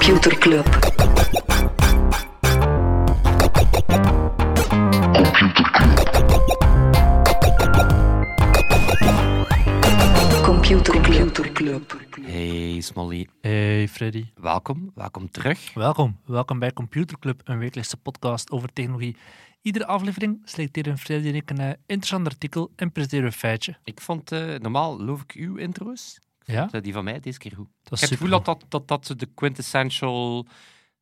Computer Club. Computer Club. Hey Smolly, Hey Freddy. welkom, welkom terug. Welkom. Welkom bij Computer Club, een wekelijkse podcast over technologie. Iedere aflevering selecteren Freddy en ik een eh, interessant artikel en presenteren we een feitje. Ik vond, eh, normaal loof ik uw intro's, Ja? Die van mij deze keer goed. Dat Ik heb het gevoel dat dat, dat, de quintessential...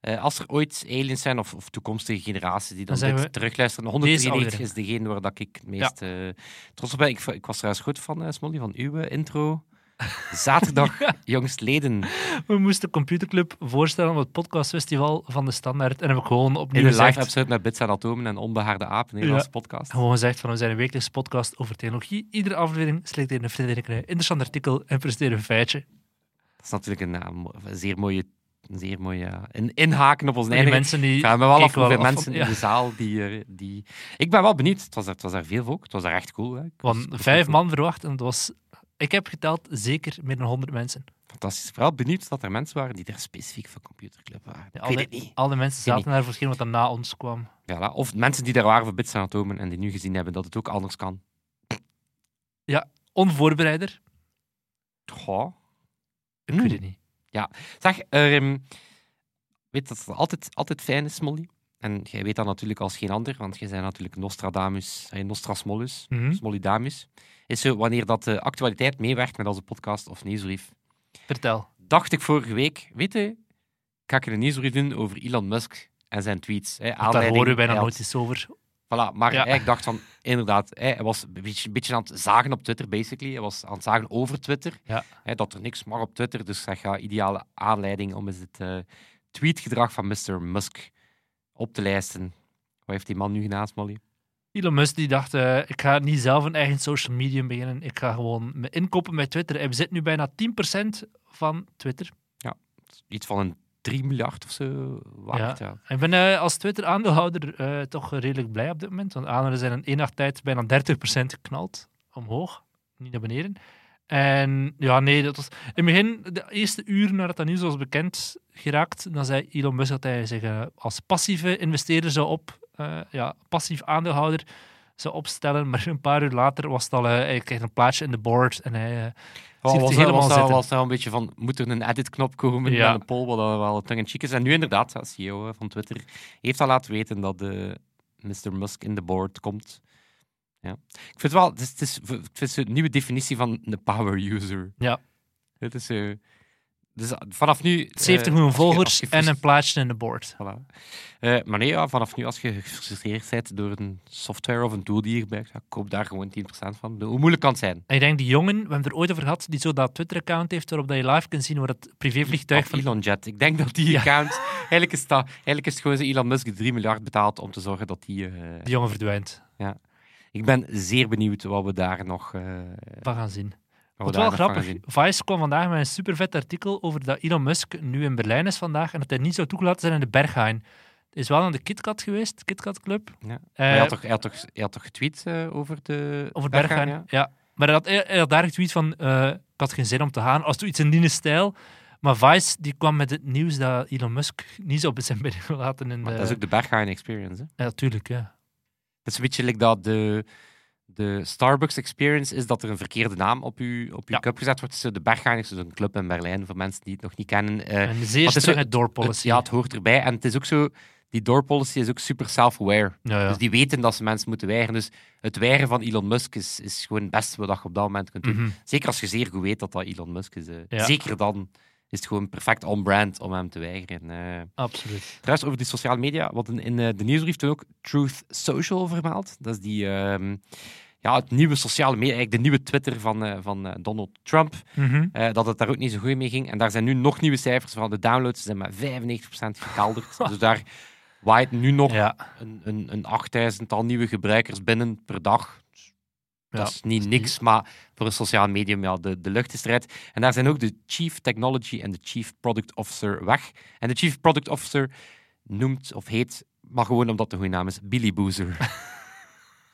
eh, als er ooit aliens zijn, of, of toekomstige generaties die dan, Dan dit we, terugluisteren, deze 193 is degene waar dat ik het meest eh, trots op ben. Ik, ik was trouwens goed van, eh Smolly, van uw intro. Zaterdag, jongstleden. We moesten Computer Club voorstellen op het podcastfestival van de Standaard en hebben we gewoon opnieuw In een live episode met Bits en Atomen en Onbehaarde Aap, een Nederlandse podcast. gewoon gezegd van we zijn een wekelijkse podcast over technologie. Iedere aflevering selecteren Freddy en ik een interessant artikel en presenteren een feitje. Dat is natuurlijk een, eh, een zeer mooie... Een zeer mooie ja, een inhaken op ons eigen mensen die Ik wel af hoeveel mensen in ja. de zaal die, eh, die... Ik ben wel benieuwd. Het was, er, het was daar veel volk. Het was daar echt cool. Hè. Ik Want ik vijf man verwacht en het was... Ik heb geteld zeker meer dan 100 mensen. Fantastisch. Vooral benieuwd dat er mensen waren die er specifiek voor Computerclub waren. Ja, ik alle, weet het niet. alle mensen zaten daar voor hetgeen wat er na ons kwam. Ja, of mensen die daar waren voor Bits en Atomen en die nu gezien hebben dat het ook anders kan. Onvoorbereider? Goh. Ik Hmm. weet het niet. Zeg, ehm, weet dat het altijd, altijd fijn is, Smolly? En jij weet dat natuurlijk als geen ander, want jij bent natuurlijk Nostradamus, eh, Nostrasmollus, Mhm. Smollydamus. Is zo wanneer dat de actualiteit meewerkt met onze podcast of nieuwsbrief. Vertel. dacht ik vorige week, weet je, ga ik een nieuwsbrief doen over Elon Musk en zijn tweets. Hè, daar horen we bijna nooit iets over. Voilà, maar Ja. ik dacht van, inderdaad, hè, hij was een beetje, een beetje aan het zagen op Twitter, basically. Hij was aan het zagen over Twitter, Ja. hè, dat er niks mag op Twitter. Dus dat gaat ideale aanleiding om eens het eh, tweetgedrag van Mr. Musk op te lijsten. Wat heeft die man nu gedaan, Smolly? Elon Musk die dacht, eh, ik ga niet zelf een eigen social medium beginnen. Ik ga gewoon me inkopen met Twitter. Hij bezit nu bijna 10% van Twitter. Iets van een 3 miljard of zo waard. Ja. Ik ben eh, als Twitter-aandeelhouder eh, toch redelijk blij op dit moment. Want aandelen zijn in één nacht tijd bijna 30% geknald. Omhoog, niet naar beneden. En ja, nee, dat was... In het begin, de eerste uur nadat dat nieuws was bekend geraakt, dan zei Elon Musk dat hij zich als passieve investeerder zou op... eh, ja, passief aandeelhouder zou opstellen. Maar een paar uur later was het al... eh, hij kreeg een plaatje in de board en hij... Oh, was, helemaal was, zitten. was een beetje van, moet er een edit-knop komen Ja. met een poll, wat wel tongue in cheek is. En nu inderdaad, ja, CEO van Twitter heeft al laten weten dat de Mr. Musk in de board komt. Ja. Ik vind het wel, het is, het is, een nieuwe definitie van een power user. Ja. Het is, eh, dus vanaf nu... 70 eh, miljoen volgers en een plaatje in de board. Voilà. Eh, maar nee, ja, vanaf nu, als je gefrustreerd bent door een software of een tool die je gebruikt, ja, koop daar gewoon 10% van. Hoe moeilijk kan het zijn? En ik denk die jongen, we hebben het er ooit over gehad, die zo dat Twitter-account heeft waarop dat je live kunt zien waar het privévliegtuig Of van... Elon Jet. Ik denk dat die Ja. account... Eigenlijk, is dat, eigenlijk is het gewoon Elon Musk 3 miljard betaald om te zorgen dat die... eh, Die jongen verdwijnt. Ik ben zeer benieuwd wat we daar nog... eh We gaan zien. Wat Wat we wel grappig. Vice kwam vandaag met een super vet artikel over dat Elon Musk nu in Berlijn is vandaag en dat hij niet zou toegelaten zijn in de Berghain. Is wel aan de KitKat geweest, KitKat Club. Ja. Eh, hij, had toch, hij, had toch, hij had toch getweet eh, over de... over Berghain, Berghain, ja? ja. Maar hij had, hij, had daar getweet van, eh, ik had geen zin om te gaan, als het iets in die stijl. Maar Vice die kwam met het nieuws dat Elon Musk niet zou zijn binnengelaten in Maar de... dat is ook de Berghain Experience. Hè? Ja, natuurlijk, ja. Het is een beetje like dat de, de Starbucks Experience is dat er een verkeerde naam op je, op uw Ja. cup gezet wordt. Het is zo de Berghain is dus een club in Berlijn, voor mensen die het nog niet kennen. Eh, Een zeer strenge door het, policy. ja, het hoort erbij. En het is ook zo... Die door policy is ook super self-aware. Ja, ja. Dus die weten dat ze mensen moeten weigeren. Dus het weigeren van Elon Musk is, is gewoon het beste wat je op dat moment kunt doen. Mhm. Zeker als je zeer goed weet dat dat Elon Musk is. eh. Zeker dan is het gewoon perfect on-brand om hem te weigeren. eh. Absoluut. Trouwens, over die sociale media, wat in, in de nieuwsbrief toen ook Truth Social vermeld. Dat is die, ehm, ja, het nieuwe sociale media, eigenlijk de nieuwe Twitter van, eh, van eh, Donald Trump. Mhm. eh, dat het daar ook niet zo goed mee ging. En daar zijn nu nog nieuwe cijfers van. De downloads zijn met 95% gekelderd. dus daar waait nu nog Ja. een, een, een 8000-tal nieuwe gebruikers binnen per dag. Ja, dat is niet is niks, maar voor een sociaal medium, ja, de, de lucht is eruit. En daar zijn ook de Chief Technology en de Chief Product Officer weg. En de Chief Product Officer noemt of heet, maar gewoon omdat de goede naam is, Billy Boozer.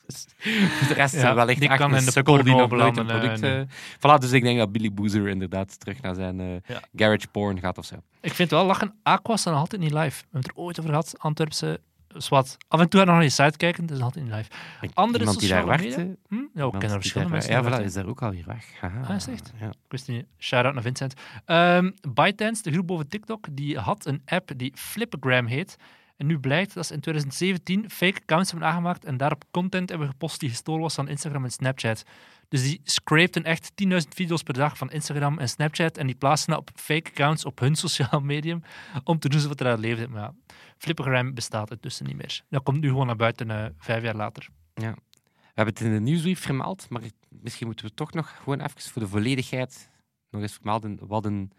Dus de rest Ja, ja, wellicht die echt kan een in de sukkel die nog nooit een product... voilà, dus ik denk dat Billy Boozer inderdaad terug naar zijn eh, Ja. garage porn gaat of zo. Ik vind wel lachen. Aqua staan nog altijd niet live. We hebben het er ooit over gehad. Antwerpse. Zwat. Af en toe gaan we nog naar je site kijken. Dat is altijd niet live. Andere Iemand die daar media? Hm? Ja, we iemand kennen er die verschillende mensen. Ja, voilà, is daar ook alweer weg. Haha. Ah, is het echt? Ja. Ik wist niet. Shout-out naar Vincent. Ehm ByteDance, de groep boven TikTok, die had een app die Flipagram heet. En nu blijkt dat ze in 2017 fake accounts hebben aangemaakt en daarop content hebben gepost die gestolen was van Instagram en Snapchat. Dus die scrapten echt 10.000 video's per dag van Instagram en Snapchat en die plaatsen dat op fake accounts op hun sociaal medium om te doen alsof er aan leefde. Maar ja, Flipagram bestaat intussen niet meer. Dat komt nu gewoon naar buiten eh, vijf jaar later. We hebben het in de nieuwsbrief vermeld, maar misschien moeten we toch nog gewoon even voor de volledigheid nog eens vermelden wat een,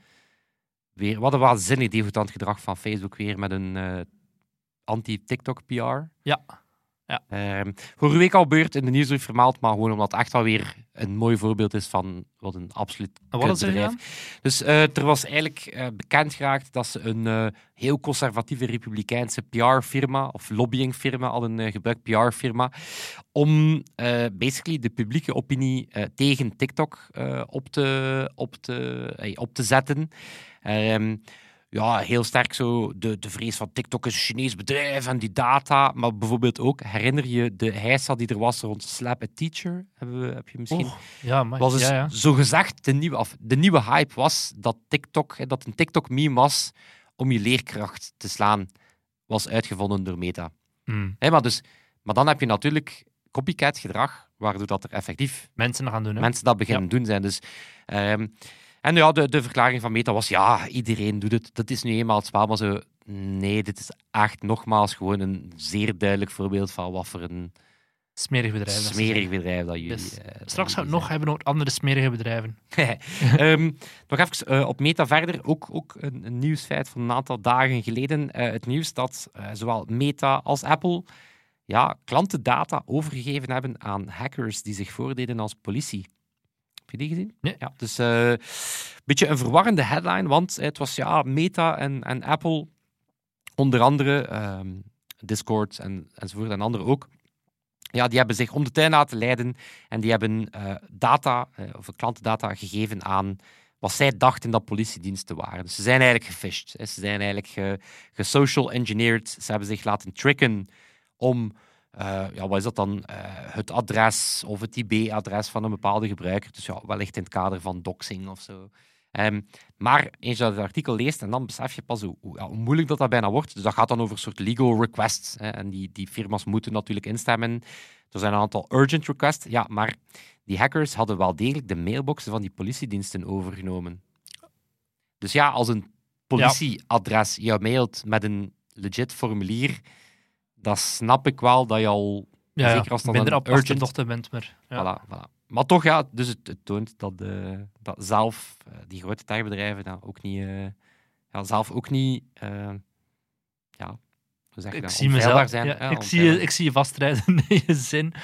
weer, wat een waanzinnig debutant gedrag van Facebook weer met een eh, anti-TikTok PR. Ja. Ehm, vorige week al beurt in de nieuwsbrief vermeld, maar gewoon omdat het echt wel weer een mooi voorbeeld is van wat een absoluut wat gedaan? Dus eh, er was eigenlijk eh, bekend geraakt dat ze een eh, heel conservatieve republikeinse PR-firma of lobbyingfirma hadden uh, gebruikt, PR-firma, om basically de publieke opinie tegen TikTok op, te, op, te, op te zetten. Ehm, ja, heel sterk zo de, de vrees van TikTok is een Chinees bedrijf en die data. Maar bijvoorbeeld ook, herinner je de heisa die er was rond Slap a Teacher? Hebben we, heb je misschien Oh, ja, maar, was dus ja, ja. zo gezegd de nieuwe, of, de nieuwe hype was dat TikTok, dat een TikTok-meme was om je leerkracht te slaan, was uitgevonden door Meta. Hè, maar, dus, maar dan heb je natuurlijk copycat gedrag, waardoor dat er effectief Mensen gaan doen. Hè? mensen dat beginnen doen zijn. Dus, ehm, en ja, de, de verklaring van Meta was, ja, iedereen doet het. Dat is nu eenmaal het spel, maar zo, nee, dit is echt nogmaals gewoon een zeer duidelijk voorbeeld van wat voor een Smerig bedrijf. smerig bedrijf dat jullie... Dus, eh, Straks gaan we nog hebben over andere smerige bedrijven. Ehm, nog even eh, op Meta verder. Ook, ook een, een nieuwsfeit van een aantal dagen geleden. Eh, het nieuws dat zowel Meta als Apple ja, klantendata overgegeven hebben aan hackers die zich voordeden als politie. Je die gezien? Nee. Ja, dus een beetje een verwarrende headline, want het was ja, Meta en, en Apple, onder andere ehm, Discord en, enzovoort en anderen ook. Ja, die hebben zich om de tuin laten leiden en die hebben eh, data, eh, of klantendata gegeven aan wat zij dachten dat politiediensten waren. Dus ze zijn eigenlijk gefished. Hè. Ze zijn eigenlijk ge, gesocial engineered. Ze hebben zich laten tricken om, eh, ja, wat is dat dan, Eh, het adres of het IP-adres van een bepaalde gebruiker. Dus ja, wellicht in het kader van doxing of zo. Ehm, maar eens je het artikel leest, en dan besef je pas hoe, hoe, ja, hoe moeilijk dat, dat bijna wordt. Dus dat gaat dan over een soort legal requests. Hè, en die, die firma's moeten natuurlijk instemmen. Er zijn een aantal urgent requests. Ja, maar die hackers hadden wel degelijk de mailboxen van die politiediensten overgenomen. Dus ja, als een politieadres jou mailt met een legit formulier, dan snap ik wel dat je al... Ja, Zeker als dat minder een op urgent- bent. Maar, ja. Voilà, voilà. Maar toch, ja, dus het, het toont dat, eh, dat zelf eh, die grote techbedrijven dat ook niet, eh, ja, zelf ook niet, ja, hoe zeg Ik dat, zie mezelf. zijn. ja, ik, zie je, ik zie je vastrijden in je zin.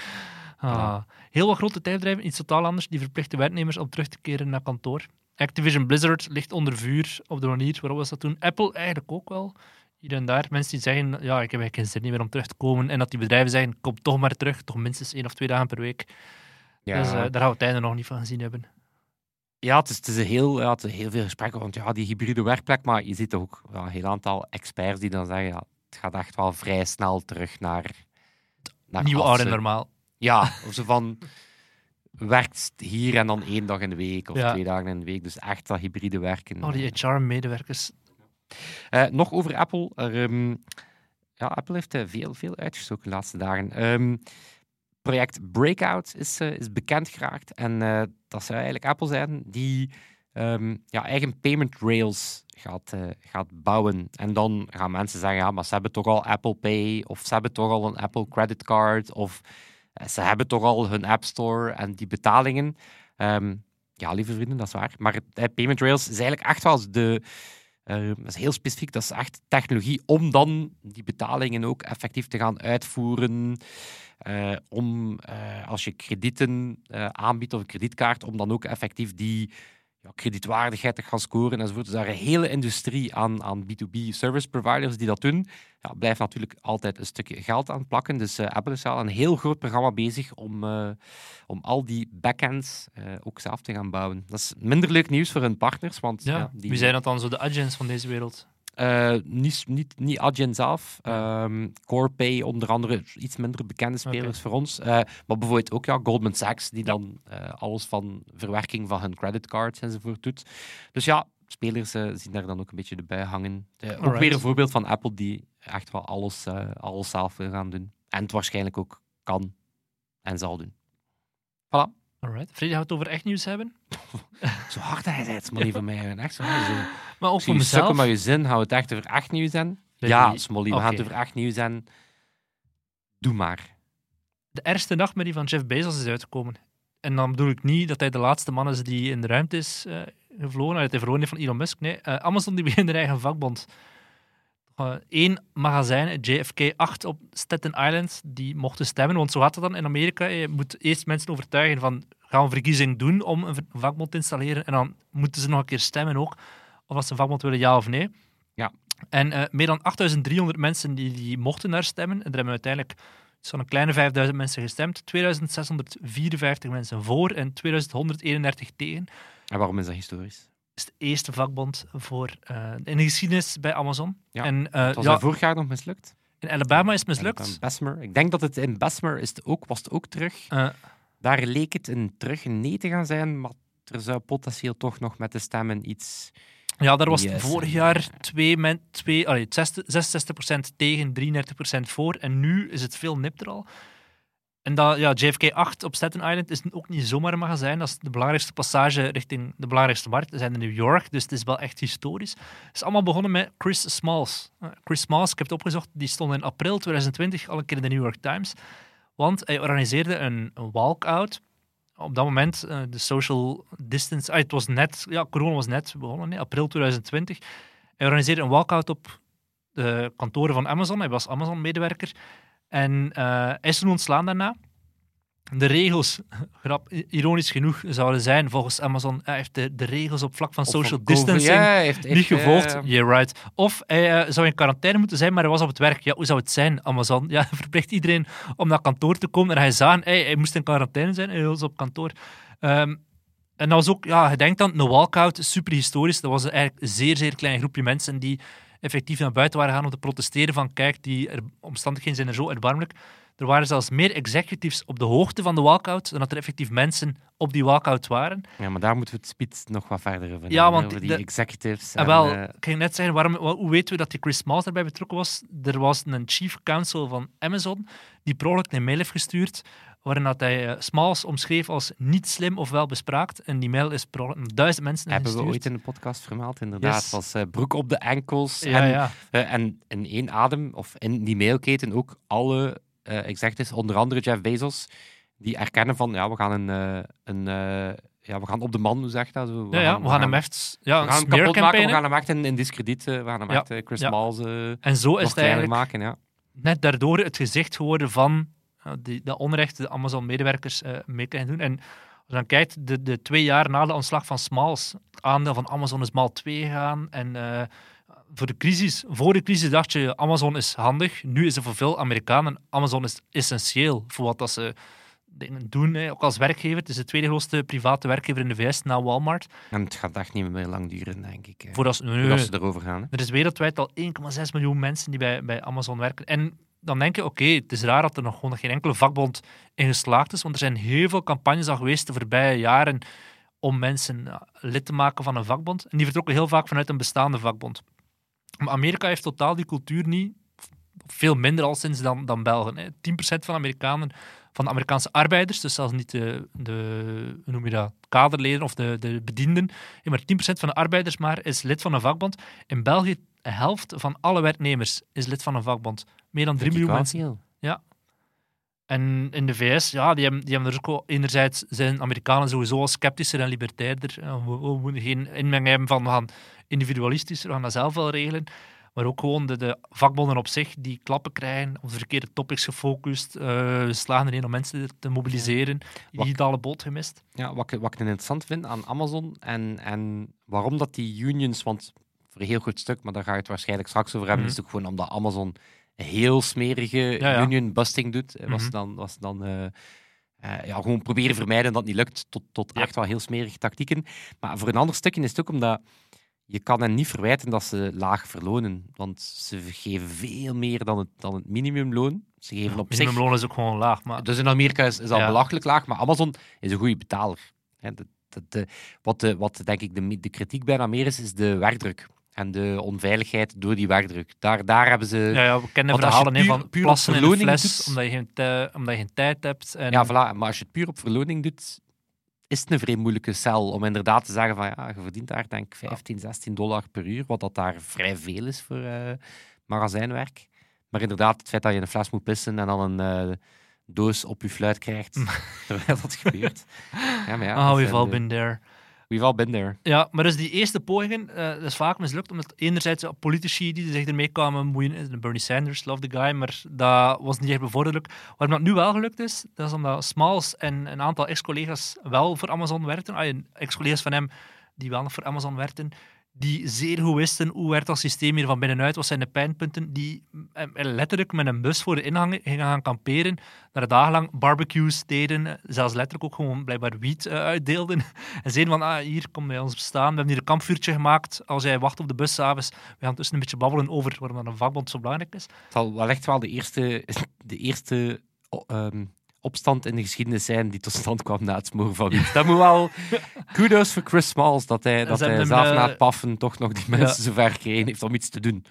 Ah. Heel wat grote techbedrijven, iets totaal anders, die verplichten werknemers om terug te keren naar kantoor. Activision Blizzard ligt onder vuur op de manier waarop we dat doen. Apple eigenlijk ook wel. Hier en daar. Mensen die zeggen, ja, ik heb eigenlijk geen zin meer om terug te komen. En dat die bedrijven zeggen, kom toch maar terug. Toch minstens één of twee dagen per week. Ja. Dus eh, daar gaan we het einde nog niet van gezien hebben. Ja, het is, het is een heel, ja, het is heel veel gesprekken rond ja, die hybride werkplek, maar je ziet ook ja, een heel aantal experts die dan zeggen, ja, het gaat echt wel vrij snel terug naar... naar Nieuwe oude normaal. Ja, of zo van, werkt hier en dan één dag in de week, of Ja. twee dagen in de week, dus echt dat hybride werken. Oh, die HR-medewerkers. Eh, nog over Apple. Ehm, ja, Apple heeft eh, veel, veel uitgestoken de laatste dagen. Ehm, project Breakout is, eh, is bekend geraakt. En dat zou eigenlijk Apple zijn die ehm, ja, eigen payment rails gaat, gaat bouwen. En dan gaan mensen zeggen, ja, maar ze hebben toch al Apple Pay, of ze hebben toch al een Apple Credit Card, of ze hebben toch al hun App Store en die betalingen. Ja, lieve vrienden, dat is waar. Maar payment rails is eigenlijk echt wel de... eh, dat is heel specifiek, dat is echt technologie om dan die betalingen ook effectief te gaan uitvoeren. Eh, om, eh, als je kredieten eh, aanbiedt of een kredietkaart, om dan ook effectief die ja, kredietwaardigheid te gaan scoren enzovoort. Dus daar een hele industrie aan, aan B2B service providers die dat doen. Ja, blijft natuurlijk altijd een stukje geld aan plakken. Dus eh, Apple is al een heel groot programma bezig om, eh, om al die backends eh, ook zelf te gaan bouwen. Dat is minder leuk nieuws voor hun partners, want Ja, die, Wie zijn dat dan zo de agents van deze wereld? niet, niet, niet Adyen zelf. Ehm Corepay, onder andere, iets minder bekende spelers voor ons. Maar bijvoorbeeld ook ja, Goldman Sachs, die dan alles van verwerking van hun creditcards enzovoort doet. Dus ja, spelers eh, zien daar dan ook een beetje de bij hangen. Ook weer een voorbeeld van Apple, die echt wel alles, eh, alles zelf wil gaan doen. En het waarschijnlijk ook kan en zal doen. Voilà. Alright. Freddy, gaan we het over echt nieuws hebben? Zo hard hij het, Smolly van mij. Echt zo. zo. Maar ook voor sukken mezelf. met je zin, gaan we het echt over echt nieuws? Bij Ja, die- Smolly, we gaan het over echt nieuws zijn. Doe maar. De ergste nachtmerrie van Jeff Bezos is uitgekomen. En dan bedoel ik niet dat hij de laatste man is die in de ruimte is eh, gevlogen, hij verloren heeft van Elon Musk. Nee, eh, Amazon die begint een eigen vakbond. Eén magazijn, het JFK 8 op Staten Island, die mochten stemmen. Want zo gaat het dan in Amerika. Je moet eerst mensen overtuigen van, gaan we verkiezing doen om een vakbond te installeren. En dan moeten ze nog een keer stemmen ook, of dat ze een vakbond willen, ja of nee. Ja. En eh, meer dan 8300 mensen die, die mochten daar stemmen. En er hebben uiteindelijk zo'n kleine 5000 mensen gestemd. 2654 mensen voor en 2131 tegen. En waarom is dat historisch? is de eerste vakbond voor, eh, in de geschiedenis bij Amazon. Ja, en eh, Het was ja, vorig jaar nog mislukt. in Alabama is het mislukt. in Bessemer. Ik denk dat het in Bessemer is het ook, was het ook terug. Eh, Daar leek het een terug een nee te gaan zijn, maar er zou potentieel toch nog met de stemmen iets... ja, daar was Yes. het vorig jaar twee men, twee, allee, 60 66% tegen, 33% voor. En nu is het veel nipter al. En dat, ja, JFK 8 op Staten Island is ook niet zomaar een magazijn. Dat is de belangrijkste passage richting de belangrijkste markt. We zijn in New York, dus het is wel echt historisch. Het is allemaal begonnen met Chris Smalls. Eh, Chris Smalls, ik heb het opgezocht, die stond in april 2020 al een keer in de New York Times. Want hij organiseerde een, walkout. Op dat moment, eh, de social distance... ah, het was net... Ja, corona was net begonnen, april 2020. Hij organiseerde een walkout op de kantoren van Amazon. Hij was Amazon-medewerker. En hij is ontslaan daarna. De regels, grap, ironisch genoeg, zouden zijn volgens Amazon, hij heeft de, de regels op vlak van Of social COVID. distancing Ja, niet gevolgd. Yeah, right. Of hij eh, zou in quarantaine moeten zijn, maar hij was op het werk. Ja, hoe zou het zijn, Amazon? Ja, verplicht iedereen om naar kantoor te komen. En hij zagen, hey, hij moest in quarantaine zijn, hij was op kantoor. Ehm, en dat was ook, ja, je denkt dan, een walkout, super historisch. Dat was eigenlijk een zeer, zeer klein groepje mensen die effectief naar buiten waren gaan om te protesteren van, kijk, die er, omstandigheden zijn er zo erbarmelijk. Er waren zelfs meer executives op de hoogte van de walkout dan dat er effectief mensen op die walkout waren. Ja, maar daar moeten we het speed nog wat verder over Ja, want over die de- executives. En en, wel, eh, ik ging net zeggen, waarom, wa- hoe weten we dat die Chris Smalls daarbij betrokken was? Er was een chief counsel van Amazon die per ongeluk een mail heeft gestuurd waarin dat hij eh, Smalls omschreef als niet slim of wel bespraakt. En die mail is per duizend mensen hebben we ooit in de podcast vermeld, inderdaad. Yes. Het was eh, broek op de enkels. Ja, en, ja. eh, en in één adem, of in die mailketen, ook alle eh executives, onder andere Jeff Bezos, die erkennen van, ja, we gaan een... een ja, we gaan op de man, hoe zeg je dat? Zo, Ja, ja, we gaan hem echt ja, we gaan hem kapot maken, we gaan hem echt in, in discrediet, we gaan hem echt Chris. Smalls En zo is het eigenlijk maken, ja. net daardoor het gezicht geworden van uh, die, dat onrecht de Amazon-medewerkers eh, mee kunnen doen. En als je dan kijkt, de, de twee jaar na de ontslag van Smalls, het aandeel van Amazon is maal 2 gegaan. En eh, voor de crisis, voor de crisis dacht je, Amazon is handig. Nu is er voor veel Amerikanen, Amazon is essentieel voor wat dat ze dingen doen, hè. ook als werkgever. Het is de tweede grootste private werkgever in de VS na Walmart. En het gaat echt niet meer lang duren, denk ik. eh, Voordat ze, nee, Voordat ze erover gaan. Hè. er is wereldwijd al 1,6 miljoen mensen die bij, bij Amazon werken. En dan denk je, oké, het is raar dat er nog gewoon geen enkele vakbond in geslaagd is, want er zijn heel veel campagnes al geweest de voorbije jaren om mensen ja, lid te maken van een vakbond. En die vertrokken heel vaak vanuit een bestaande vakbond. Maar Amerika heeft totaal die cultuur niet, veel minder al sinds dan, dan België. Hè. 10% van Amerikanen, van de Amerikaanse arbeiders, dus zelfs niet de, de hoe noem je dat, kaderleden of de, de bedienden, ja, maar 10% van de arbeiders maar is lid van een vakbond. In België, de helft van alle werknemers is lid van een vakbond. Meer dan 3 Vind ik miljoen mensen. veel. En in de VS, ja, die hebben, die hebben er ook wel... Enerzijds zijn Amerikanen sowieso al sceptischer en libertairder. Ja, We, we moeten geen inmenging hebben van we gaan individualistisch, we gaan dat zelf wel regelen. Maar ook gewoon de, de vakbonden op zich die klappen krijgen, op de verkeerde topics gefocust. eh, we slagen erin om mensen te mobiliseren. Wat- Digitale boot gemist. Ja, wat, ik, wat ik interessant vind aan Amazon en, en waarom dat die unions, want voor een heel goed stuk, maar daar ga je het waarschijnlijk straks over hebben, Mhm. is het ook gewoon omdat Amazon een heel smerige Ja, ja. union busting doet. eh, Was Mhm. dan, was dan eh, eh, ja, gewoon proberen vermijden dat het niet lukt, tot, tot Ja. echt wel heel smerige tactieken. Maar voor een ander stukje is het ook omdat je kan hen niet verwijten dat ze laag verlonen, want ze geven veel meer dan het, dan het minimumloon. Ze geven op zich Minimumloon is ook gewoon laag. Maar dus in Amerika is, is al Ja. belachelijk laag, maar Amazon is een goede betaler. Hè, de, de, de- wat, de, wat denk ik de, de kritiek bijna meer is, is de werkdruk. En de onveiligheid door die werkdruk. Daar, daar hebben ze... ja, ja, we kennen verhalen puur- van plassen in de verloning fles, doet- omdat, je geen omdat je geen tijd hebt. En, Ja, voilà. Maar als je het puur op verloning doet, is het een vrij moeilijke cel om inderdaad te zeggen van ja, je verdient daar denk ik 15, 16 dollar per uur, wat dat daar vrij veel is voor eh, magazijnwerk. Maar inderdaad, het feit dat je een fles moet pissen en dan een eh, doos op je fluit krijgt, terwijl dat gebeurt. Ja, maar ja, oh, zijn all been there. We've all been there. Ja, maar dus die eerste pogingen, eh, dat is vaak mislukt, omdat enerzijds ja, politici die zich ermee kwamen bemoeien, Bernie Sanders, love the guy, maar dat was niet echt bevorderlijk. Waarom dat nu wel gelukt is, dat is omdat Smalls en een aantal ex-collega's wel voor Amazon werkten, ah, ex-collega's van hem die wel nog voor Amazon werkten, die zeer goed wisten hoe werkt dat systeem hier van binnenuit, wat zijn de pijnpunten, die eh, letterlijk met een bus voor de ingang gingen gaan kamperen, daar dagenlang barbecues deden, eh, zelfs letterlijk ook gewoon blijkbaar wiet eh, uitdeelden. En zeiden van, ah, hier, kom bij ons bestaan. We hebben hier een kampvuurtje gemaakt. Als jij wacht op de bus s'avonds, we gaan tussen een beetje babbelen over waarom dat een vakbond zo belangrijk is. Het zal wel echt wel de eerste, de eerste ehm, opstand in de geschiedenis zijn die tot stand kwam na het smoren van wiet. Dat moet wel kudos voor Chris Smalls, dat hij, dat hij zelf hem, na eh, het paffen toch nog die mensen zover gekregen heeft om iets te doen.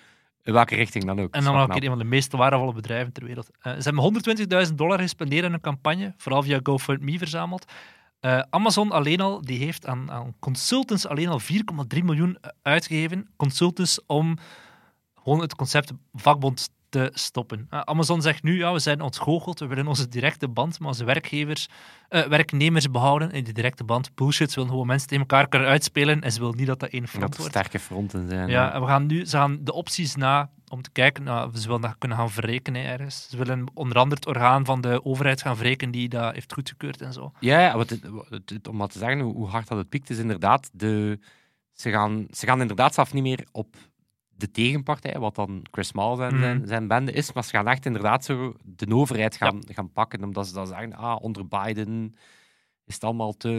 In welke richting dan ook. En dan nog is een van de meest waardevolle bedrijven ter wereld. Eh, ze hebben 120.000 dollar gespendeerd aan een campagne, vooral via GoFundMe verzameld. Eh, Amazon alleen al, die heeft aan, aan consultants alleen al 4,3 miljoen uitgegeven. Consultants om gewoon het concept vakbond te stoppen. Eh, Amazon zegt nu, ja, we zijn ontgoocheld, we willen onze directe band met onze werkgevers, eh, werknemers behouden. En die directe band, bullshit, ze willen gewoon mensen tegen elkaar kunnen uitspelen en ze willen niet dat dat één Dat front er wordt. sterke fronten zijn. Ja, en we gaan nu, ze gaan de opties na om te kijken, nou, ze willen dat kunnen gaan verrekenen ergens. Ze willen onder andere het orgaan van de overheid gaan verrekenen die dat heeft goedgekeurd en zo. Ja, ja wat het, wat het- om maar te zeggen hoe, hoe hard dat het piekt, is inderdaad, de, ze, gaan, ze gaan inderdaad zelf niet meer op de tegenpartij, wat dan Chris Small zijn, Mhm. zijn, zijn bende is, maar ze gaan echt inderdaad zo de overheid gaan, gaan pakken, omdat ze dan zeggen, ah, onder Biden is het allemaal te,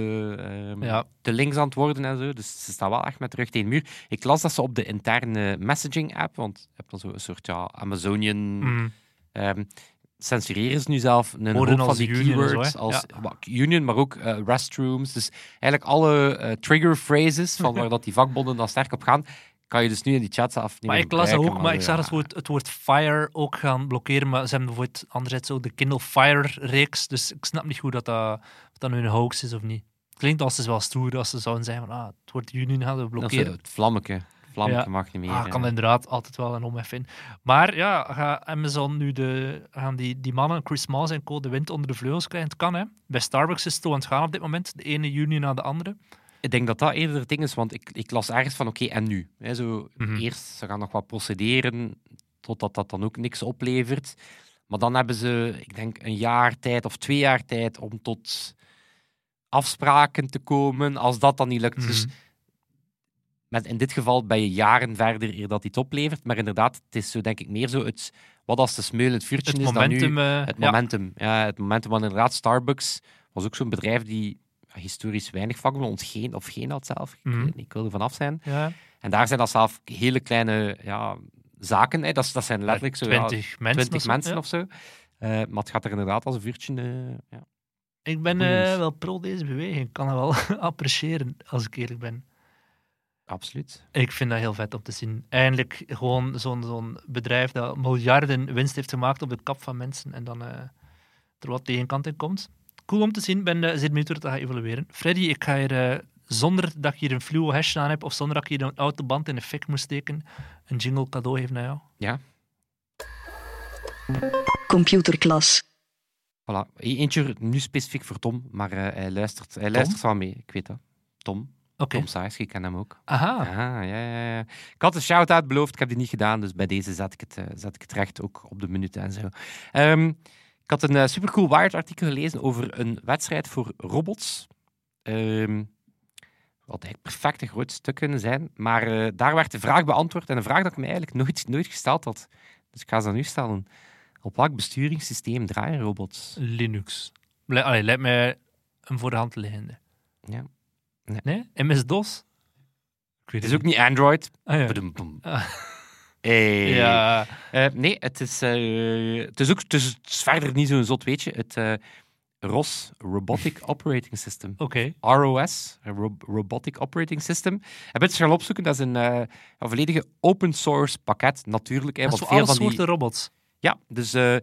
Ja. te links aan het worden en zo. Dus ze staan wel echt met de rug tegen de muur. Ik las dat ze op de interne messaging-app, want je hebt dan zo een soort ja, Amazonian... Ehm, censureren ze nu zelf een hoop van die union en zo, keywords als union, maar ook eh, restrooms. Dus eigenlijk alle eh, trigger phrases van waar dat die vakbonden dan sterk op gaan, kan je dus nu in die chat zelf niet Maar ik las dat ook, maar ik zag ja. het woord, het woord fire ook gaan blokkeren. Maar ze hebben bijvoorbeeld anderzijds ook de Kindle Fire-reeks. Dus ik snap niet goed dat dat, dat nu een hoax is of niet. Het klinkt als ze wel stoer als ze zouden zeggen van ah, het woord union gaan we Dat is blokkeren. het vlammeke. Vlammeke Ja. mag niet meer. Ah, kan inderdaad altijd wel een omhef in. Maar ja, gaat Amazon nu de, gaan die, die mannen, Chris Miles en co, de wind onder de vleugels krijgen? Het kan, hè. Bij Starbucks is het zo aan het gaan op dit moment. De ene juni na de andere. Ik denk dat dat eerder het ding is, want ik, ik las ergens van oké, en nu? Zo, Mhm. Eerst, ze gaan nog wat procederen, totdat dat dan ook niks oplevert. Maar dan hebben ze, ik denk, een jaar tijd of twee jaar tijd om tot afspraken te komen. Als dat dan niet lukt. Dus Mhm. met, in dit geval ben je jaren verder eer dat iets oplevert. Maar inderdaad, het is zo denk ik meer zo het, wat als de smeulend vuurtje Het is momentum. dan nu eh, het ja. momentum. Ja. het momentum, want inderdaad, Starbucks was ook zo'n bedrijf die ja, historisch weinig vakbond geen of geen had zelf. Ik, Mhm. niet, ik wil er vanaf zijn. Ja, En daar zijn dat zelf hele kleine ja, zaken. Hè. Dat, dat zijn letterlijk zo, ja, 20 mensen. 20 of zo, ja. Eh, maar het gaat er inderdaad als een vuurtje. eh, ja. Ik ben eh, wel pro deze beweging. Ik kan het wel appreciëren, als ik eerlijk ben. Absoluut. Ik vind dat heel vet om te zien. Eindelijk gewoon zo'n zo'n bedrijf dat miljarden winst heeft gemaakt op de kap van mensen en dan eh, er wat tegenkant in komt. Cool om te zien. Ik ben eh, zeer benieuwd hoe dat gaat evolueren. Freddy, ik ga hier, eh, zonder dat ik hier een fluo hash aan heb of zonder dat ik hier een autoband in de fik moet steken, een jingle cadeau geven naar jou. Ja, Computerklas. voilà. E- Eentje nu specifiek voor Tom, maar eh, hij luistert, hij luistert wel mee. Ik weet dat. Tom. Oké. Tom Sayers, ik ken hem ook. Aha. Ah, ja, ja, ja. Ik had een shout-out beloofd, ik heb die niet gedaan, dus bij deze zet ik het, eh, zet ik het recht ook op de minuten en zo. Ehm, ik had een eh, supercool Wired-artikel gelezen over een wedstrijd voor robots. Ehm wat eigenlijk perfecte grote stuk kunnen zijn, maar eh, daar werd de vraag beantwoord en een vraag dat ik me eigenlijk nooit, nooit gesteld had. Dus ik ga ze aan u stellen. Op welk besturingssysteem draaien robots? Linux. Le Allee, lijkt mij een voor de hand liggende. Ja. Nee? MS-DOS? Het is ook niet Android. Ah, ja. Ah. Hey. Ja. Eh, nee, het is, eh, het is ook het is, het is verder niet zo'n zot weetje. Het eh, ROS, Robotic Operating System. Oké. ROS, Ro- Robotic Operating System. Heb je het gaan opzoeken? Dat is een, volledige open source pakket, natuurlijk. Hè, Dat is want voor alle van die, soorten robots. Ja, dus eh, eh,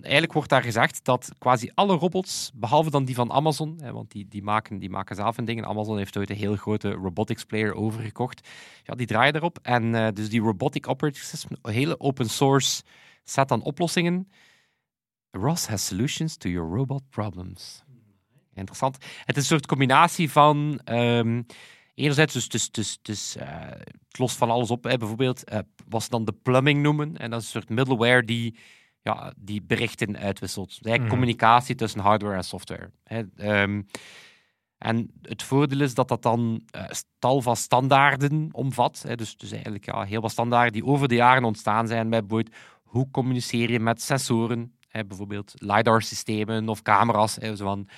eigenlijk wordt daar gezegd dat quasi alle robots, behalve dan die van Amazon, hè, want die, die, maken, die maken zelf hun dingen. Amazon heeft ooit een heel grote robotics player overgekocht. Ja, die draaien erop. En eh, dus die robotic operating system, een hele open source set aan oplossingen. ROS has solutions to your robot problems. Interessant. Het is een soort combinatie van ehm, enerzijds dus, dus, dus, dus eh, het lost van alles op. Hè. Bijvoorbeeld eh, wat ze dan de plumbing noemen. En dat is een soort middleware die, ja, die berichten uitwisselt. Dus communicatie tussen hardware en software. Hè. Ehm, en het voordeel is dat dat dan eh, tal van standaarden omvat. Hè. Dus, dus eigenlijk ja, heel wat standaarden die over de jaren ontstaan zijn. Bij bijvoorbeeld hoe communiceer je met sensoren. Hè. Bijvoorbeeld LiDAR-systemen of camera's. Hè. Zo van,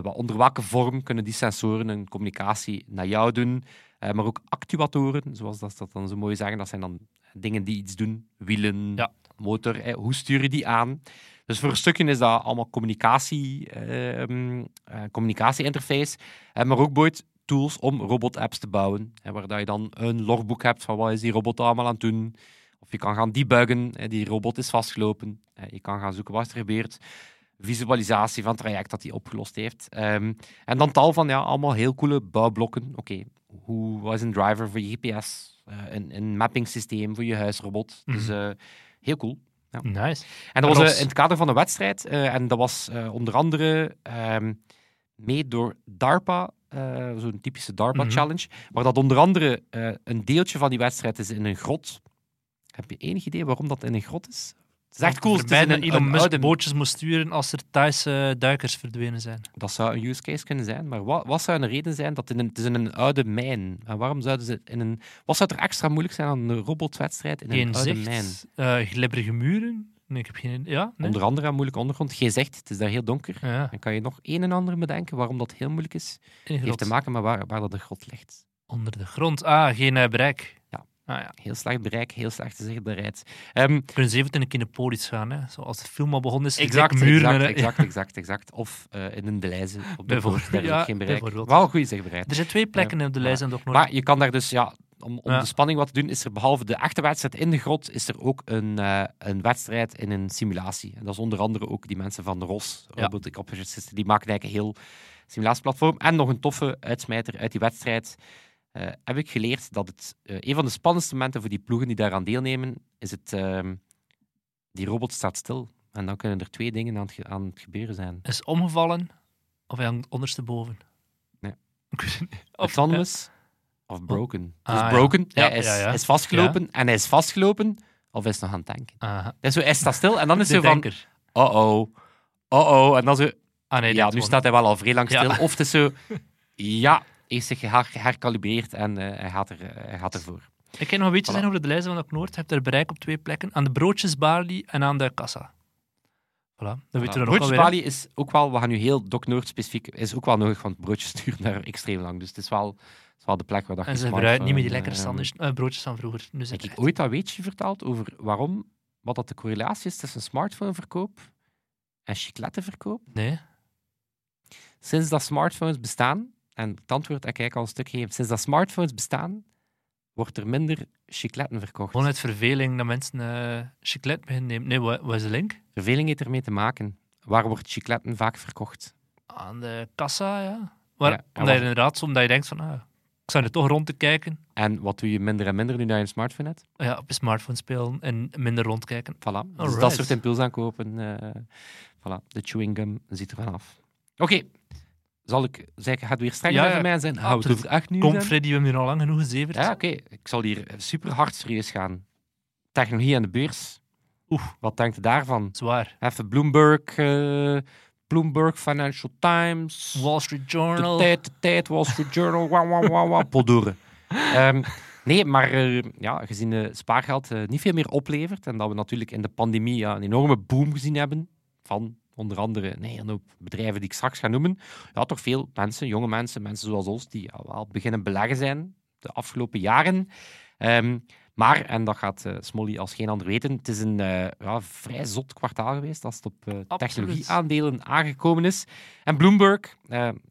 onder welke vorm kunnen die sensoren een communicatie naar jou doen? Eh, maar ook actuatoren, zoals dat, dat dan zo mooi zeggen. Dat zijn dan dingen die iets doen. Wielen, Ja. motor. eh, hoe stuur je die aan? Dus voor een stukje is dat allemaal communicatie, ehm eh, communicatie-interface. Eh, maar ook bijvoorbeeld tools om robot-apps te bouwen. Waar dat je dan een logboek hebt van wat is die robot allemaal aan het doen. Of je kan gaan debuggen. Die robot is vastgelopen. Eh, je kan gaan zoeken wat er gebeurt visualisatie van het traject dat hij opgelost heeft. Ehm, en dan tal van ja, allemaal heel coole bouwblokken. Oké, hoe wat is een driver voor je GPS? Eh, een, een mapping systeem voor je huisrobot. Dus Mhm. eh, heel cool. Nice. En dat was eh, in het kader van een wedstrijd. en dat was onder andere ehm mee door DARPA, zo'n typische DARPA-challenge. Waar dat onder andere een deeltje van die wedstrijd is in een grot. Heb je enig idee waarom dat in een grot is? Het is echt cool. Bijna een, Elon een Musk oude bootjes moest sturen als er Thaise duikers verdwenen zijn. Dat zou een use case kunnen zijn, maar wat, wat zou een reden zijn dat in een, het is in een oude mijn? En waarom zouden ze in een... Wat zou er extra moeilijk zijn aan een robotwedstrijd in een Geen oude mijn? eh glibberige muren. Nee, ik heb geen... Ja, nee? Onder andere aan moeilijke ondergrond. Geen zegt, het is daar heel donker. Ja, Dan kan je nog een en ander bedenken waarom dat heel moeilijk is. heeft te maken met waar, waar dat de grot ligt. Onder de grond. Ah, geen eh, bereik. Ja. Ah, ja. Heel slecht bereik, heel slechte zichtbaarheid. Ehm, Kunnen ze even in een Kinepolis gaan, hè? Zoals de film al begonnen is. exact, muren. exact, exact, exact, exact. Of eh, in een de lijzen op de Bijvoorbeeld, grond, daar is ja, ook geen bereik. Wel goede zichtbaarheid. Er zijn twee plekken op de Ja. lijst en toch nog. Maar je kan daar dus, ja, om, om Ja. de spanning wat te doen, is er behalve de echte wedstrijd in de grot, is er ook een, eh, een wedstrijd in een simulatie. En dat is onder andere ook die mensen van de ROS, Ja. Robotic Operating System, die maken eigenlijk een heel simulatieplatform. En nog een toffe uitsmijter uit die wedstrijd. Eh, heb ik geleerd dat het eh, een van de spannendste momenten voor die ploegen die daaraan deelnemen, is het, ehm, die robot staat stil. En dan kunnen er twee dingen aan het, ge- aan het gebeuren zijn. Is omgevallen of hij hangt ondersteboven? Nee. Het niet. Of- Autonomous of broken. Ah, dus broken, Ja, hij is, ja, ja. hij is vastgelopen en hij is vastgelopen of hij is nog aan het. Aha. Is zo, hij staat stil en dan is zo van, oh-oh, oh-oh. En dan zo, Ah, nee, ja, nu gewoon. staat hij wel al vrij lang stil. Of het is zo, ja, hij heeft zich her- herkalibreerd en eh, hij, gaat er, eh, hij gaat ervoor. Ik kan nog een beetje Voilà. zeggen over de lijst van Noord. Je hebt er bereik op twee plekken. Aan de broodjesbalie en aan de kassa. Voilà, dat. Broodjesbalie is ook wel, we gaan nu heel Doc Noord specifiek, is ook wel nodig, want broodjes sturen daar extreem lang. Dus het is wel, het is wel de plek waar dat En ze gebruiken niet meer die lekkere eh, sandwich, eh, broodjes van vroeger. Nu is Heb ik ooit dat weetje verteld over waarom, wat dat de correlatie is tussen smartphoneverkoop en chiclettenverkoop? Nee. Sinds dat smartphones bestaan, en het antwoord dat ik al een stuk geef, sinds dat smartphones bestaan, wordt er minder chicletten verkocht. Gewoon uit verveling dat mensen eh chiclet beginnen nemen. Nee, wat, wat is de link? Verveling heeft ermee te maken. Waar wordt chicletten vaak verkocht? Aan de kassa, ja. Maar, Ja, omdat wat- je inderdaad, omdat je denkt van, ah, ik zou er toch rond te kijken. En wat doe je minder en minder nu dat je een smartphone hebt? Ja, op je smartphone spelen en minder rondkijken. Voilà. Dus dat soort impulsaankopen. eh voilà. De chewing gum ziet er vanaf. Oké. Zal ik zeggen, gaat weer strenger Ja, zijn ja. voor mij zijn? Hou het echt nu Kom? Freddy, we hebben hier al lang genoeg gezeverd. Ja, oké. Ik zal hier super hard serieus gaan. Technologie aan de beurs. Oeh. Wat denkt u daarvan? Zwaar. Even Bloomberg, eh, Bloomberg Financial Times. Wall Street De Journal. tijd, de tijd, Wall Street Journal, wauw, wauw, wauw, wauw, Poldoren. Ehm, nee, maar eh, ja, gezien de spaargeld eh, niet veel meer oplevert en dat we natuurlijk in de pandemie ja, een enorme boom gezien hebben van onder andere nee, een hoop bedrijven die ik straks ga noemen, ja, toch veel mensen, jonge mensen, mensen zoals ons, die ja, wel beginnen beleggen zijn de afgelopen jaren. Ehm, maar, en dat gaat eh, Smolly als geen ander weten, het is een eh, ja, vrij zot kwartaal geweest als het op eh, technologieaandelen aangekomen is. En Bloomberg,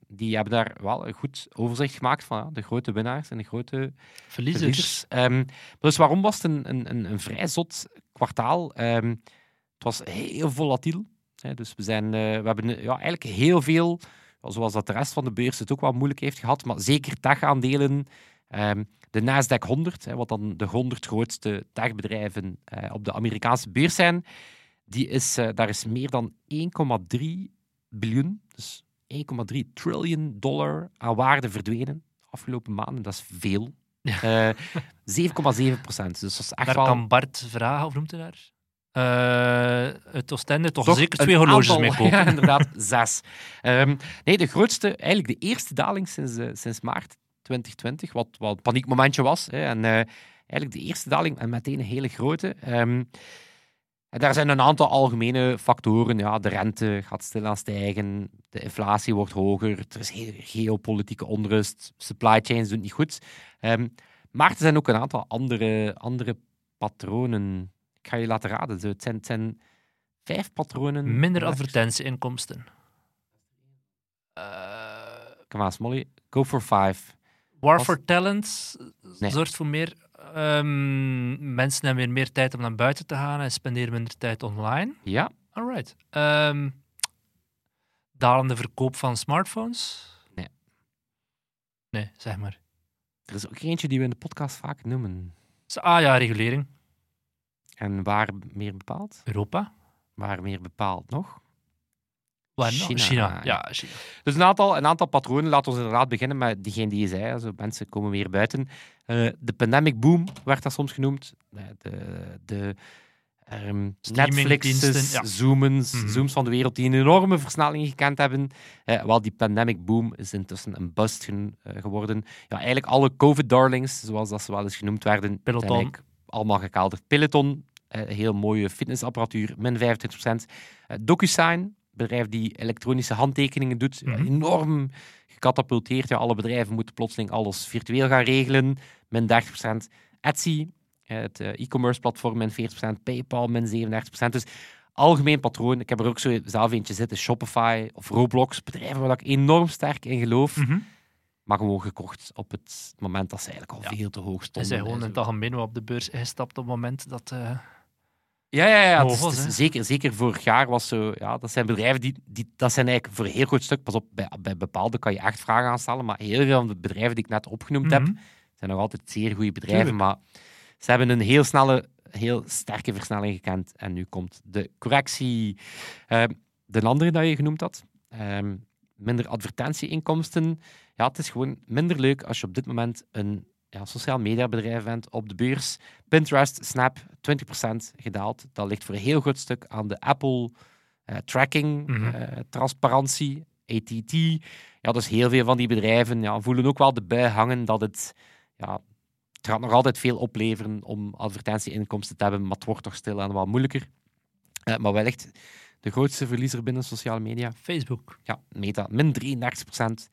die hebben daar wel een goed overzicht gemaakt van de grote winnaars en de grote Verliezers. verliezers. Ehm, dus waarom was het een, een, een, een vrij zot kwartaal? Ehm, het was heel volatiel. Dus we, zijn, eh, we hebben eh, ja, eigenlijk heel veel, ja, zoals dat de rest van de beurs het ook wel moeilijk heeft gehad, maar zeker tech-aandelen. ehm, de Nasdaq 100, hè, wat dan de 100 grootste techbedrijven eh, op de Amerikaanse beurs zijn, die is, daar is meer dan 1,3 biljoen, dus 1,3 triljoen dollar aan waarde verdwenen de afgelopen maanden. Dat is veel. Eh 7,7 procent. Dus dat is echt Daar wel kan Bart vragen, of noemt hij daar? Eh het Oostende toch, toch zeker twee horloges aantal- mee kopen. Ja, inderdaad, zes. Ehm, nee, de grootste, eigenlijk de eerste daling sinds, eh, sinds maart 2020, wat, wat een paniekmomentje was. Hè, en eh, eigenlijk de eerste daling en meteen een hele grote. Ehm, en daar zijn een aantal algemene factoren. Ja, de rente gaat stilaan stijgen, de inflatie wordt hoger, er is heel geopolitieke onrust, supply chains doen niet goed. Ehm, maar er zijn ook een aantal andere, andere patronen. Ik ga je laten raden. Het zijn, het zijn vijf patronen. Minder advertentieinkomsten. Eh Come on, Smolly. Go for five. War for Talent Nee. zorgt voor meer... ehm, mensen hebben weer meer tijd om naar buiten te gaan en spenderen minder tijd online. Ja, Alright. Ehm dalende verkoop van smartphones? Nee. Nee, zeg maar. er is ook eentje die we in de podcast vaak noemen. Ah ja, regulering. En waar meer bepaald? Europa? Waar meer bepaald nog? Waar? China. China. Ja, China. Dus een aantal, een aantal patronen. Laten we inderdaad beginnen met diegene die je zei. Also, mensen komen weer buiten. Eh, de pandemic boom werd dat soms genoemd. Eh, De, de ehm, Netflix's, ja. Zoomens, Mhm. Zooms van de wereld die een enorme versnelling gekend hebben. Eh, wel, die pandemic boom is intussen een bust gen- geworden. Ja, eigenlijk alle COVID-darlings, zoals dat ze wel eens genoemd werden, Peloton. allemaal gekalderd. Peloton, heel mooie fitnessapparatuur, min 25%. Eh, DocuSign, bedrijf die elektronische handtekeningen doet, Mhm. enorm gecatapulteerd. Ja, alle bedrijven moeten plotseling alles virtueel gaan regelen, min 30%. Etsy, eh, het eh, e-commerce platform, min 40%. PayPal, min 37%. Dus algemeen patroon. Ik heb er ook zo zelf eentje zitten, Shopify of Roblox, bedrijven waar ik enorm sterk in geloof, Mhm. maar gewoon gekocht op het moment dat ze eigenlijk al Ja. veel te hoog En stonden. zijn gewoon en in zo. het algemeen op de beurs gestapt op het moment dat... eh, Ja, ja, ja. het is- Hoog was, het is hè? zeker, zeker vorig jaar was zo. Ja, dat zijn bedrijven die, die. Dat zijn eigenlijk voor een heel groot stuk. Pas op, bij, bij bepaalde kan je echt vragen aan stellen. Maar heel veel van de bedrijven die ik net opgenoemd heb, mhm. zijn nog altijd zeer goede bedrijven. Tuurlijk. Maar ze hebben een heel snelle, heel sterke versnelling gekend. En nu komt de correctie. Ehm, de andere dat je genoemd had, ehm, minder advertentieinkomsten. Ja, het is gewoon minder leuk als je op dit moment een ja, sociaal mediabedrijf bent op de beurs. Pinterest, Snap, 20% gedaald. Dat ligt voor een heel groot stuk aan de Apple eh, tracking, eh, transparantie, ATT. Ja, dus heel veel van die bedrijven ja, voelen ook wel de bui hangen dat het, ja, het gaat nog altijd veel opleveren om advertentieinkomsten te hebben, maar het wordt toch stilaan wat moeilijker. Eh, maar wellicht de grootste verliezer binnen sociale media, Facebook. ja, Meta, min 33 procent.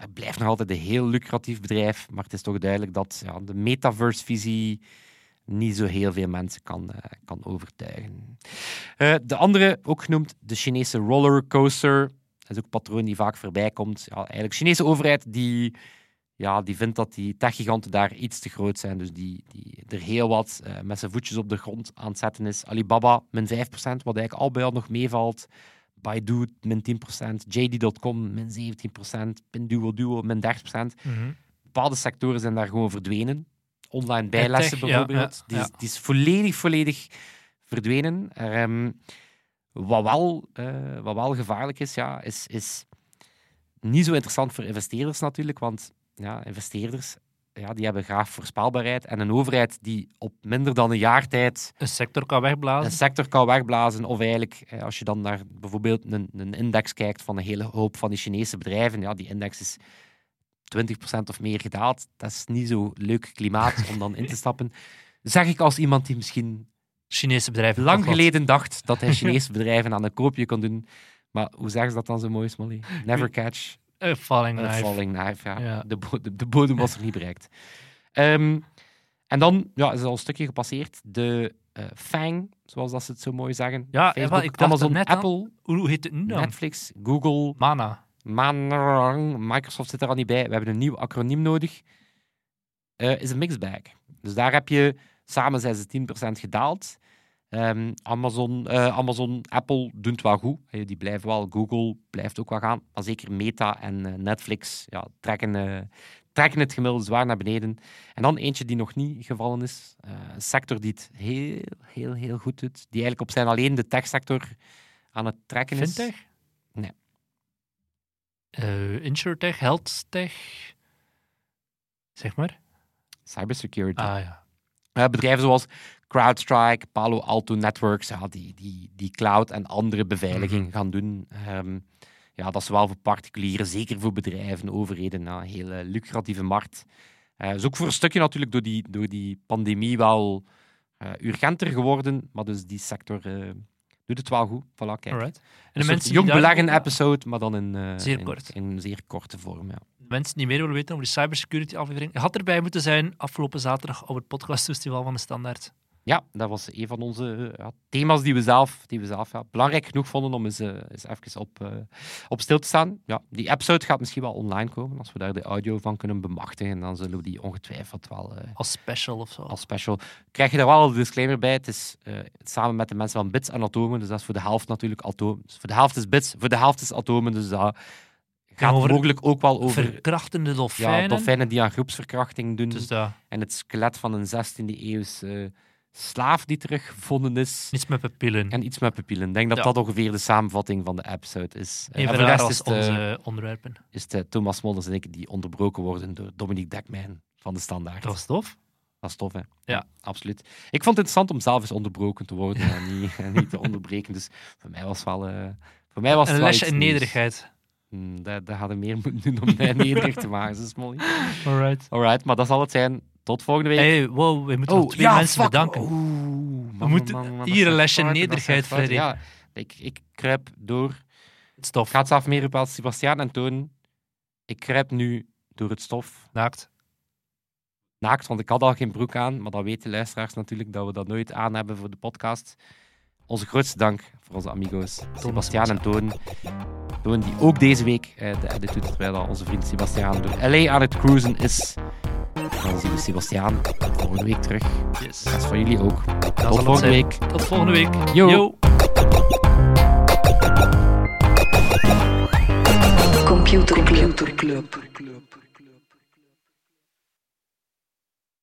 Het blijft nog altijd een heel lucratief bedrijf, maar het is toch duidelijk dat ja, de metaverse-visie niet zo heel veel mensen kan, eh, kan overtuigen. Eh, de andere, ook genoemd de Chinese rollercoaster. Dat is ook een patroon die vaak voorbij komt. Eigenlijk de Chinese overheid die, ja, die vindt dat die techgiganten daar iets te groot zijn. Dus die, die er heel wat eh, met zijn voetjes op de grond aan het zetten is. Alibaba, min 5%, wat eigenlijk al bij al nog meevalt. Baidu, min 10%. JD.com, min 17%. Pinduoduo, min 30%. Mhm. Bepaalde sectoren zijn daar gewoon verdwenen. Online bijlessen tech, ja, bijvoorbeeld. ja, die, is, die is volledig, volledig verdwenen. Ehm, wat, wel, eh, wat wel gevaarlijk is, ja, is, is niet zo interessant voor investeerders natuurlijk, want ja, investeerders ja, die hebben graag voorspelbaarheid. En een overheid die op minder dan een jaar tijd Een sector kan wegblazen. een sector kan wegblazen, of eigenlijk eh, als je dan naar bijvoorbeeld een, een index kijkt van een hele hoop van die Chinese bedrijven, ja, die index is 20% of meer gedaald. Dat is niet zo leuk klimaat om dan in te stappen. Zeg ik als iemand die misschien Chinese bedrijven. lang geleden dacht dat hij Chinese bedrijven aan een koopje kon doen. Maar hoe zeggen ze dat dan zo mooi, Smolly? Never catch A falling a knife. falling knife. Ja. Ja. De, de, de bodem was er niet bereikt. Ehm, en dan ja, is al een stukje gepasseerd. De eh, FANG, zoals dat ze het zo mooi zeggen. Ja, Facebook, ik Amazon, net. Apple, Hoe hoe heet het nu dan? Netflix, Google, Mana. Microsoft zit er al niet bij. We hebben een nieuw acroniem nodig. Eh, is een mixed bag. Dus daar heb je, samen zijn ze 10% gedaald. Ehm, Amazon, eh, Amazon, Apple doen het wel goed. Die blijven wel. Google blijft ook wel gaan. Maar zeker Meta en eh, Netflix ja, trekken, eh, trekken het gemiddelde zwaar naar beneden. En dan eentje die nog niet gevallen is. Een sector die het heel, heel, heel goed doet. Die eigenlijk op zijn alleen de techsector aan het trekken is. Fintech? Nee. Eh Insurtech, HealthTech. Zeg maar. Cybersecurity. Ah ja. Bedrijven zoals CrowdStrike, Palo Alto Networks, ja, die, die, die cloud en andere beveiliging Mhm. gaan doen. Ehm, ja, dat is wel voor particulieren, zeker voor bedrijven, overheden, ja, een hele lucratieve markt. Eh is ook voor een stukje natuurlijk door die, door die pandemie wel eh, urgenter geworden, maar dus die sector eh, doet het wel goed. Voilà, kijk. Alright. En Een de mensen, jong beleggen episode, maar dan in, Zeer in, kort. in zeer korte vorm. Ja. de mensen die meer willen weten over die cybersecurity aflevering, had erbij moeten zijn afgelopen zaterdag op het podcastfestival van de Standaard. Ja, dat was een van onze eh, ja, thema's die we zelf, die we zelf ja, belangrijk genoeg vonden om eens, eh, eens even op, eh, op stil te staan. Ja, die episode gaat misschien wel online komen. Als we daar de audio van kunnen bemachtigen, dan zullen we die ongetwijfeld wel Als special of zo. als special. Krijg je daar wel een disclaimer bij? Het is samen met de mensen van Bits en Atomen, dus dat is voor de helft natuurlijk atomen. Dus voor de helft is Bits, voor de helft is Atomen, dus dat gaat over mogelijk ook wel over Verkrachtende ja, dolfijnen. dolfijnen die aan groepsverkrachting doen. Dus dat, En het skelet van een 16e eeuwse slaaf die teruggevonden is. niets met pupillen. En iets met pupillen. Ik denk dat Ja. dat ongeveer de samenvatting van de episode is. En voor de rest is onze onderwerpen. is het Thomas Molders en ik die onderbroken worden door Dominique Dekmijn van de Standaard. Dat was tof. Dat is tof, hè? Ja. absoluut. Ik vond het interessant om zelf eens onderbroken te worden en niet, en niet te onderbreken. Dus voor mij was het wel... eh, voor mij was het Een wel lesje iets in nederigheid. Hmm, dat, dat hadden meer moeten doen om mij nederig te maken. Dat is mooi. Alright. Alright, maar dat zal het zijn. Tot volgende week. Hey, wow, we moeten nog twee mensen fuck. bedanken. Oeh, man, man, moeten man, man, dat hier een lesje nederigheid. Freddy. Ja, ik, ik kruip door. Het stof. ga het zelf meer op als Sebastiaan en Toon. Ik kruip nu door het stof. Naakt. Naakt, want ik had al geen broek aan. Maar dat weten luisteraars natuurlijk dat we dat nooit aan hebben voor de podcast. Onze grootste dank voor onze amigo's Sebastiaan en Toon. Toon die ook deze week eh, de edit doet, terwijl onze vriend Sebastiaan door LA aan het cruisen is. Dan zien we Sebastiaan volgende week terug. Yes. Dat is voor jullie ook. Dat Tot volgende zijn. week. Tot volgende week. Yo. Computer Club.